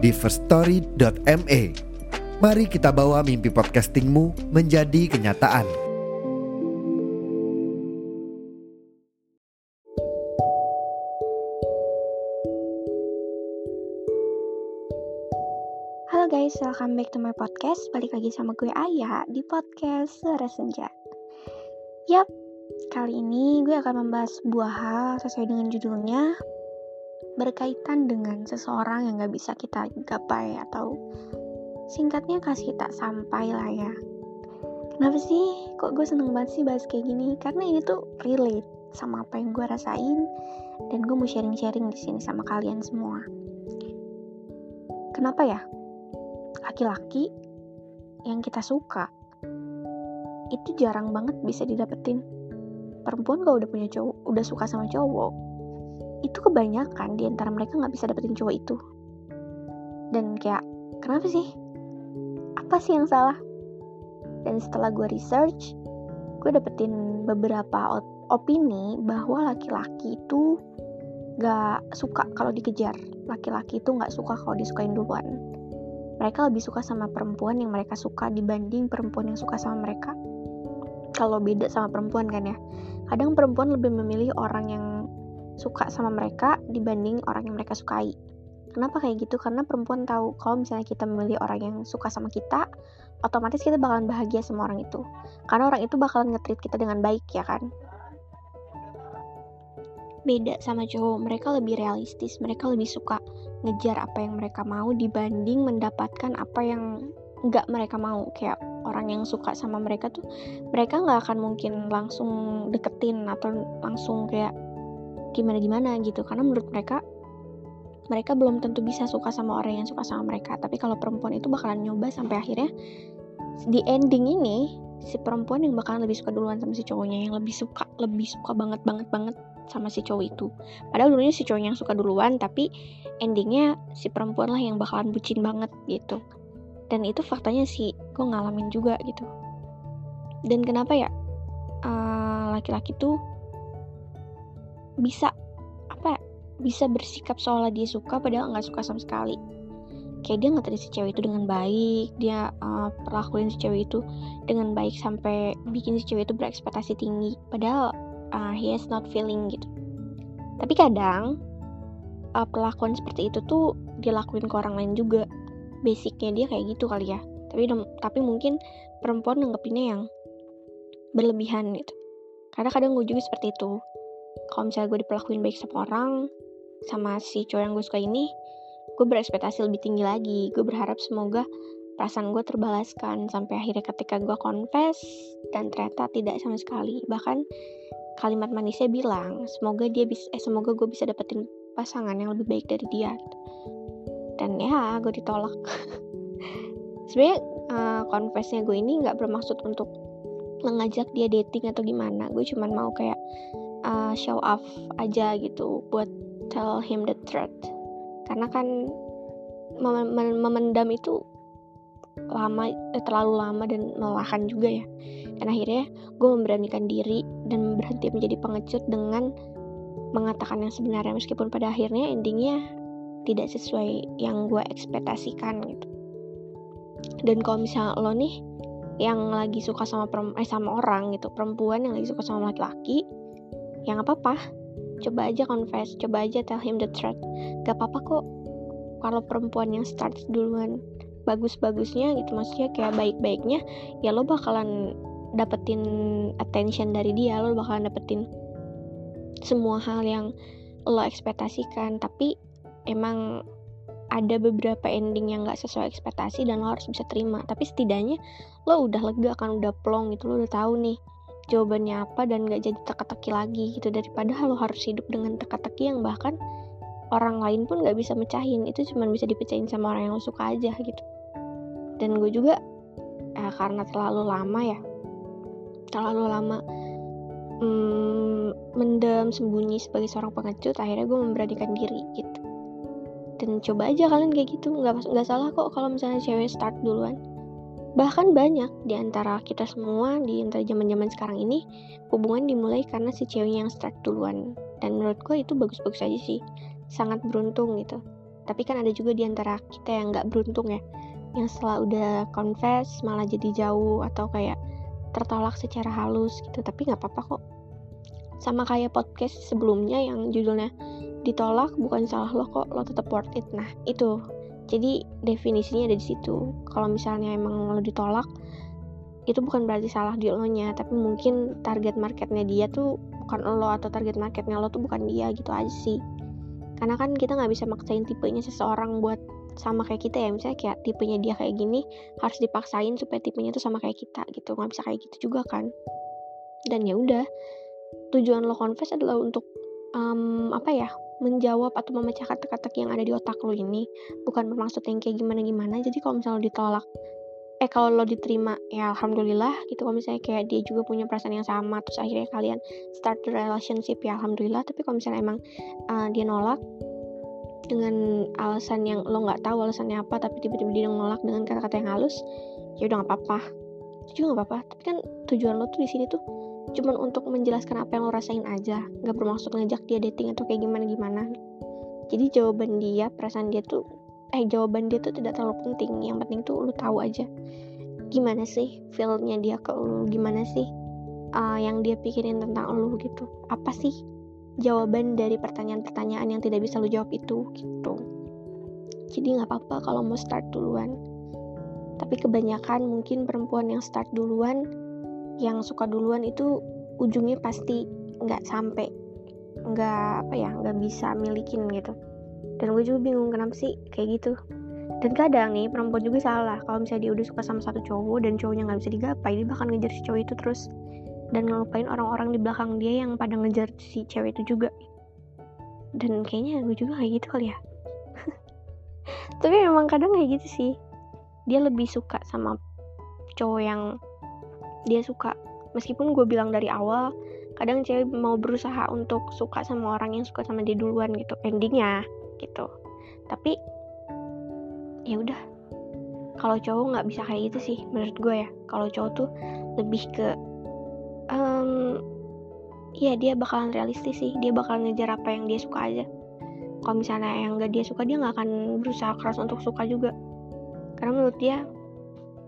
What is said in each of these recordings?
di firststory.me. Mari kita bawa mimpi podcastingmu menjadi kenyataan. Halo guys, welcome back to my podcast. Balik lagi sama gue Aya di podcast Suara Senja. Yap, kali ini gue akan membahas sebuah hal sesuai dengan judulnya berkaitan dengan seseorang yang gak bisa kita gapai atau singkatnya kasih tak sampai lah ya. Kenapa sih? Kok gue seneng banget sih bahas kayak gini? Karena ini tuh relate sama apa yang gue rasain dan gue mau sharing-sharing di sini sama kalian semua. Kenapa ya? Laki-laki yang kita suka itu jarang banget bisa didapetin. Perempuan kalau udah punya cowok, udah suka sama cowok, itu kebanyakan di antara mereka nggak bisa dapetin cowok itu. Dan kayak, kenapa sih? Apa sih yang salah? Dan setelah gue research, gue dapetin beberapa opini bahwa laki-laki itu gak suka kalau dikejar. Laki-laki itu gak suka kalau disukain duluan. Mereka lebih suka sama perempuan yang mereka suka dibanding perempuan yang suka sama mereka. Kalau beda sama perempuan kan ya. Kadang perempuan lebih memilih orang yang suka sama mereka dibanding orang yang mereka sukai. Kenapa kayak gitu? Karena perempuan tahu kalau misalnya kita memilih orang yang suka sama kita, otomatis kita bakalan bahagia sama orang itu. Karena orang itu bakalan nge kita dengan baik ya kan beda sama cowok mereka lebih realistis mereka lebih suka ngejar apa yang mereka mau dibanding mendapatkan apa yang nggak mereka mau kayak orang yang suka sama mereka tuh mereka nggak akan mungkin langsung deketin atau langsung kayak gimana gimana gitu. Karena menurut mereka mereka belum tentu bisa suka sama orang yang suka sama mereka. Tapi kalau perempuan itu bakalan nyoba sampai akhirnya di ending ini si perempuan yang bakalan lebih suka duluan sama si cowoknya yang lebih suka lebih suka banget banget banget sama si cowok itu. Padahal dulunya si cowok yang suka duluan tapi endingnya si perempuan lah yang bakalan bucin banget gitu. Dan itu faktanya sih gue ngalamin juga gitu. Dan kenapa ya? Laki laki-laki tuh bisa apa bisa bersikap seolah dia suka padahal nggak suka sama sekali. Kayak dia nggak si cewek itu dengan baik dia uh, perlakuin si cewek itu dengan baik sampai bikin si cewek itu berekspektasi tinggi padahal uh, he is not feeling gitu. Tapi kadang uh, perlakuan seperti itu tuh dilakuin ke orang lain juga. Basicnya dia kayak gitu kali ya. Tapi tapi mungkin perempuan nanggepinnya yang berlebihan gitu. Karena kadang gue juga seperti itu kalau misalnya gue diperlakuin baik sama orang sama si cowok yang gue suka ini gue berekspektasi lebih tinggi lagi. Gue berharap semoga perasaan gue terbalaskan sampai akhirnya ketika gue confess dan ternyata tidak sama sekali. Bahkan kalimat manisnya bilang semoga dia bisa eh semoga gue bisa dapetin pasangan yang lebih baik dari dia. Dan ya gue ditolak. Sebenarnya uh, confessnya gue ini nggak bermaksud untuk mengajak dia dating atau gimana. Gue cuma mau kayak uh, show off aja gitu buat tell him the truth. Karena kan mem mem memendam itu lama eh, terlalu lama dan melelahkan juga ya. Dan akhirnya gue memberanikan diri dan berhenti menjadi pengecut dengan mengatakan yang sebenarnya. Meskipun pada akhirnya endingnya tidak sesuai yang gue ekspektasikan gitu. Dan kalau misalnya lo nih yang lagi suka sama eh, sama orang gitu perempuan yang lagi suka sama laki-laki yang apa apa coba aja confess coba aja tell him the truth. Gak apa-apa kok kalau perempuan yang start duluan bagus-bagusnya gitu maksudnya kayak baik-baiknya ya lo bakalan dapetin attention dari dia lo bakalan dapetin semua hal yang lo ekspektasikan. Tapi emang ada beberapa ending yang gak sesuai ekspektasi dan lo harus bisa terima. Tapi setidaknya lo udah lega kan udah plong gitu lo udah tahu nih jawabannya apa dan gak jadi teka-teki lagi gitu. Daripada lo harus hidup dengan teka-teki yang bahkan orang lain pun nggak bisa mecahin. Itu cuma bisa dipecahin sama orang yang lo suka aja gitu. Dan gue juga eh, karena terlalu lama ya terlalu lama hmm, mendem sembunyi sebagai seorang pengecut akhirnya gue memberanikan diri gitu. Dan coba aja kalian kayak gitu. Nggak nggak salah kok kalau misalnya cewek start duluan bahkan banyak di antara kita semua di antara zaman zaman sekarang ini hubungan dimulai karena si ceweknya yang start duluan. Dan menurut gue itu bagus-bagus aja sih. Sangat beruntung gitu. Tapi kan ada juga di antara kita yang nggak beruntung ya. Yang setelah udah confess malah jadi jauh atau kayak tertolak secara halus gitu. Tapi nggak apa-apa kok. Sama kayak podcast sebelumnya yang judulnya ditolak bukan salah lo kok lo tetap worth it. Nah itu jadi definisinya ada di situ. Kalau misalnya emang lo ditolak itu bukan berarti salah di lo nya tapi mungkin target marketnya dia tuh bukan lo atau target marketnya lo tuh bukan dia gitu aja sih. Karena kan kita nggak bisa maksain tipenya seseorang buat sama kayak kita ya. Misalnya kayak tipenya dia kayak gini harus dipaksain supaya tipenya tuh sama kayak kita gitu. Nggak bisa kayak gitu juga kan. Dan ya udah tujuan lo confess adalah untuk um, apa ya menjawab atau memecahkan teka-teki yang ada di otak lo ini bukan bermaksud yang kayak gimana-gimana. Jadi kalau misalnya lo ditolak eh kalau lo diterima ya alhamdulillah gitu. Kalau misalnya kayak dia juga punya perasaan yang sama terus akhirnya kalian start the relationship ya alhamdulillah. Tapi kalau misalnya emang uh, dia nolak dengan alasan yang lo nggak tahu alasannya apa tapi tiba-tiba dia nolak dengan kata-kata yang halus ya udah nggak apa-apa. Juga nggak apa-apa. Tapi kan tujuan lo tuh di sini tuh cuman untuk menjelaskan apa yang lo rasain aja. Nggak bermaksud ngajak dia dating atau kayak gimana gimana jadi jawaban dia perasaan dia tuh eh jawaban dia tuh tidak terlalu penting. Yang penting tuh lo tahu aja. Gimana sih feelnya dia ke lo? Gimana sih uh, yang dia pikirin tentang lo gitu? Apa sih jawaban dari pertanyaan-pertanyaan yang tidak bisa lo jawab itu gitu? Jadi nggak apa-apa kalau mau start duluan. Tapi kebanyakan mungkin perempuan yang start duluan yang suka duluan itu ujungnya pasti nggak sampai nggak apa ya nggak bisa milikin gitu. Dan gue juga bingung kenapa sih kayak gitu. Dan kadang nih perempuan juga salah. Kalau misalnya dia udah suka sama satu cowok dan cowoknya nggak bisa digapai dia bakal ngejar si cowok itu terus. Dan ngelupain orang-orang di belakang dia yang pada ngejar si cewek itu juga. Dan kayaknya gue juga kayak gitu kali ya. Tapi memang kadang kayak gitu sih. Dia lebih suka sama cowok yang dia suka. Meskipun gue bilang dari awal kadang cewek mau berusaha untuk suka sama orang yang suka sama dia duluan gitu endingnya gitu. Tapi ya udah. Kalau cowok nggak bisa kayak gitu sih menurut gue ya. Kalau cowok tuh lebih ke um, ya dia bakalan realistis sih. Dia bakalan ngejar apa yang dia suka aja. Kalau misalnya yang nggak dia suka dia nggak akan berusaha keras untuk suka juga. Karena menurut dia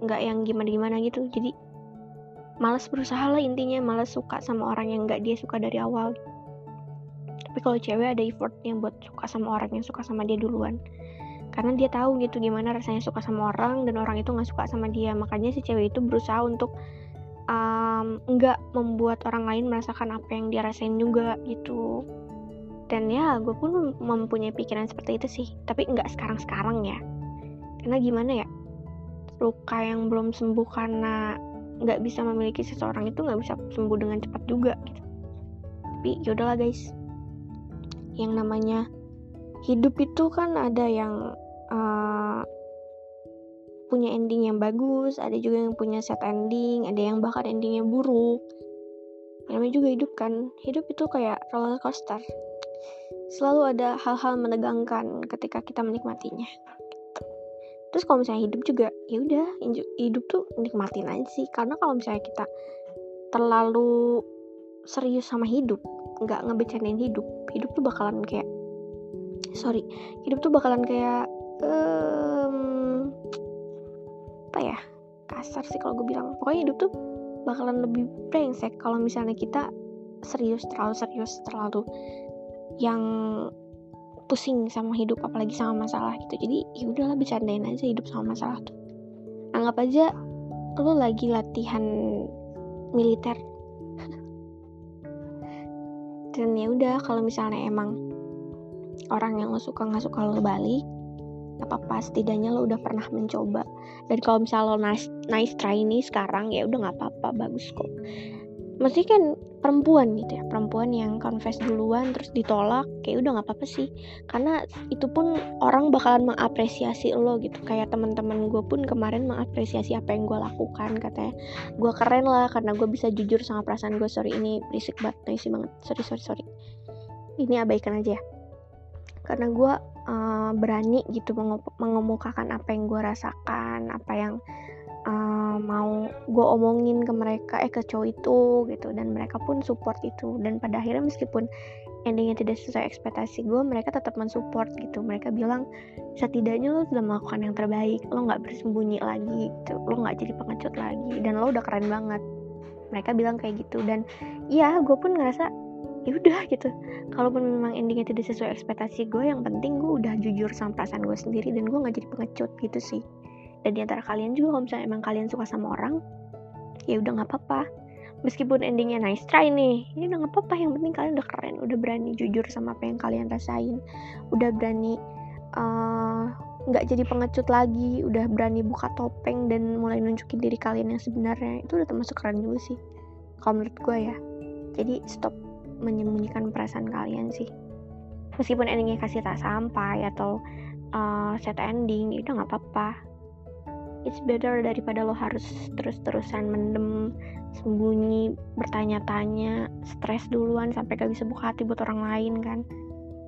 nggak yang gimana gimana gitu. Jadi malas berusaha lah intinya malas suka sama orang yang gak dia suka dari awal. Tapi kalau cewek ada effortnya buat suka sama orang yang suka sama dia duluan. Karena dia tahu gitu gimana rasanya suka sama orang dan orang itu nggak suka sama dia. Makanya si cewek itu berusaha untuk um, nggak membuat orang lain merasakan apa yang dia rasain juga gitu. Dan ya gue pun mempunyai pikiran seperti itu sih. Tapi nggak sekarang sekarang ya. Karena gimana ya luka yang belum sembuh karena nggak bisa memiliki seseorang itu nggak bisa sembuh dengan cepat juga gitu. Tapi yaudahlah guys. Yang namanya hidup itu kan ada yang uh, punya ending yang bagus ada juga yang punya set ending ada yang bahkan endingnya buruk. Namanya juga hidup kan. Hidup itu kayak roller coaster. Selalu ada hal-hal menegangkan ketika kita menikmatinya terus kalau misalnya hidup juga ya udah hidup tuh nikmatin aja sih. Karena kalau misalnya kita terlalu serius sama hidup nggak ngebecanin hidup hidup tuh bakalan kayak sorry hidup tuh bakalan kayak um, apa ya kasar sih kalau gue bilang. Pokoknya hidup tuh bakalan lebih brengsek kalau misalnya kita serius terlalu serius terlalu yang pusing sama hidup apalagi sama masalah gitu. Jadi ya udahlah bercandain aja hidup sama masalah tuh. Anggap aja lo lagi latihan militer. Dan ya udah kalau misalnya emang orang yang lo suka nggak suka lo balik apa apa setidaknya lo udah pernah mencoba. Dan kalau misalnya lo nice, nice try ini sekarang ya udah nggak apa-apa. Bagus kok masih kan perempuan gitu ya perempuan yang confess duluan terus ditolak kayak udah nggak apa-apa sih. Karena itu pun orang bakalan mengapresiasi lo gitu. Kayak teman-teman gue pun kemarin mengapresiasi apa yang gue lakukan katanya. Gue keren lah karena gue bisa jujur sama perasaan gue sorry ini berisik banget noisy banget. Sorry sorry sorry. Ini abaikan aja ya. Karena gue uh, berani gitu mengemukakan apa yang gue rasakan apa yang uh, mau gue omongin ke mereka eh ke cowok itu gitu. Dan mereka pun support itu. Dan pada akhirnya meskipun endingnya tidak sesuai ekspektasi gue mereka tetap mensupport gitu. Mereka bilang setidaknya lo sudah melakukan yang terbaik. Lo nggak bersembunyi lagi gitu. Lo nggak jadi pengecut lagi. Dan lo udah keren banget. Mereka bilang kayak gitu. Dan iya gue pun ngerasa ya udah gitu. Kalaupun memang endingnya tidak sesuai ekspektasi gue yang penting gue udah jujur sama perasaan gue sendiri dan gue nggak jadi pengecut gitu sih dan di antara kalian juga kalau misalnya emang kalian suka sama orang ya udah nggak apa-apa. Meskipun endingnya nice try nih ya udah nggak apa-apa. Yang penting kalian udah keren udah berani jujur sama apa yang kalian rasain. Udah berani eh, nggak uh, jadi pengecut lagi udah berani buka topeng dan mulai nunjukin diri kalian yang sebenarnya. Itu udah termasuk keren juga sih kalau menurut gue ya. Jadi stop menyembunyikan perasaan kalian sih. Meskipun endingnya kasih tak sampai atau uh, set ending itu nggak apa-apa it's better daripada lo harus terus-terusan mendem sembunyi bertanya-tanya stres duluan sampai gak bisa buka hati buat orang lain kan?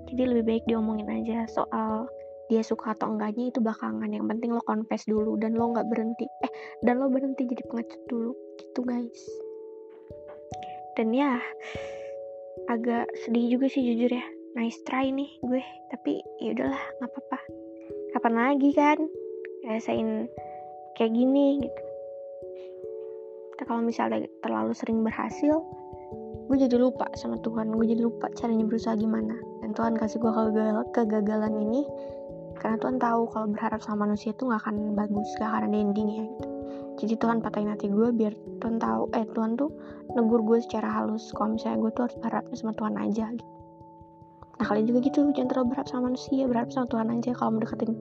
Jadi lebih baik diomongin aja soal dia suka atau enggaknya itu belakangan. Yang penting lo confess dulu dan lo nggak berhenti. Eh dan lo berhenti jadi pengecut dulu. Gitu guys. Dan ya agak sedih juga sih jujur ya. Nice try nih gue. Tapi ya udahlah nggak apa-apa. Kapan lagi kan? Rasain kayak gini gitu. Kalau misalnya terlalu sering berhasil gue jadi lupa sama Tuhan. Gue jadi lupa caranya berusaha gimana. Dan Tuhan kasih gue kegagal kegagalan ini karena Tuhan tahu kalau berharap sama manusia itu nggak akan bagus gak akan ada endingnya gitu. Jadi Tuhan patahin hati gue biar Tuhan tahu eh Tuhan tuh negur gue secara halus. Kalau misalnya gue tuh harus berharap sama Tuhan aja gitu. Nah kalian juga gitu jangan terlalu berharap sama manusia berharap sama Tuhan aja. Kalau mau deketin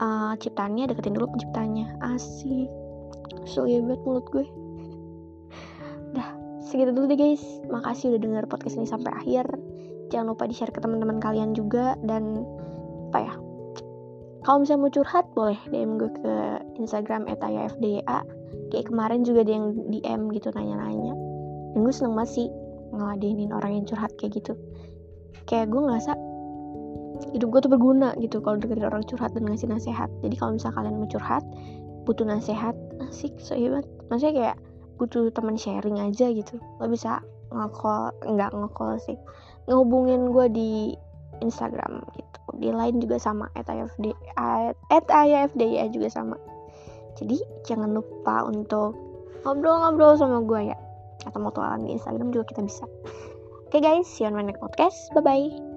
uh, ciptaannya deketin dulu penciptanya. Asik. So hebat mulut gue. Dah segitu dulu deh guys. Makasih udah denger podcast ini sampai akhir. Jangan lupa di share ke teman-teman kalian juga. Dan apa ya kalau misalnya mau curhat boleh DM gue ke Instagram etayafda kayak kemarin juga ada yang DM gitu nanya-nanya. Dan gue seneng banget ngeladenin orang yang curhat kayak gitu. Kayak gue ngerasa hidup gue tuh berguna gitu kalau dengerin orang curhat dan ngasih nasihat. Jadi kalau misalnya kalian mau curhat butuh nasihat asik so hebat. Maksudnya kayak butuh teman sharing aja gitu. Lo bisa ngekol nggak ngekol sih. Ngehubungin gue di Instagram gitu. Di lain juga sama at IFD at IFD ya juga sama. Jadi jangan lupa untuk ngobrol-ngobrol sama gue ya. Atau mau tualan di Instagram juga kita bisa. Oke okay guys see you on my next podcast. Bye bye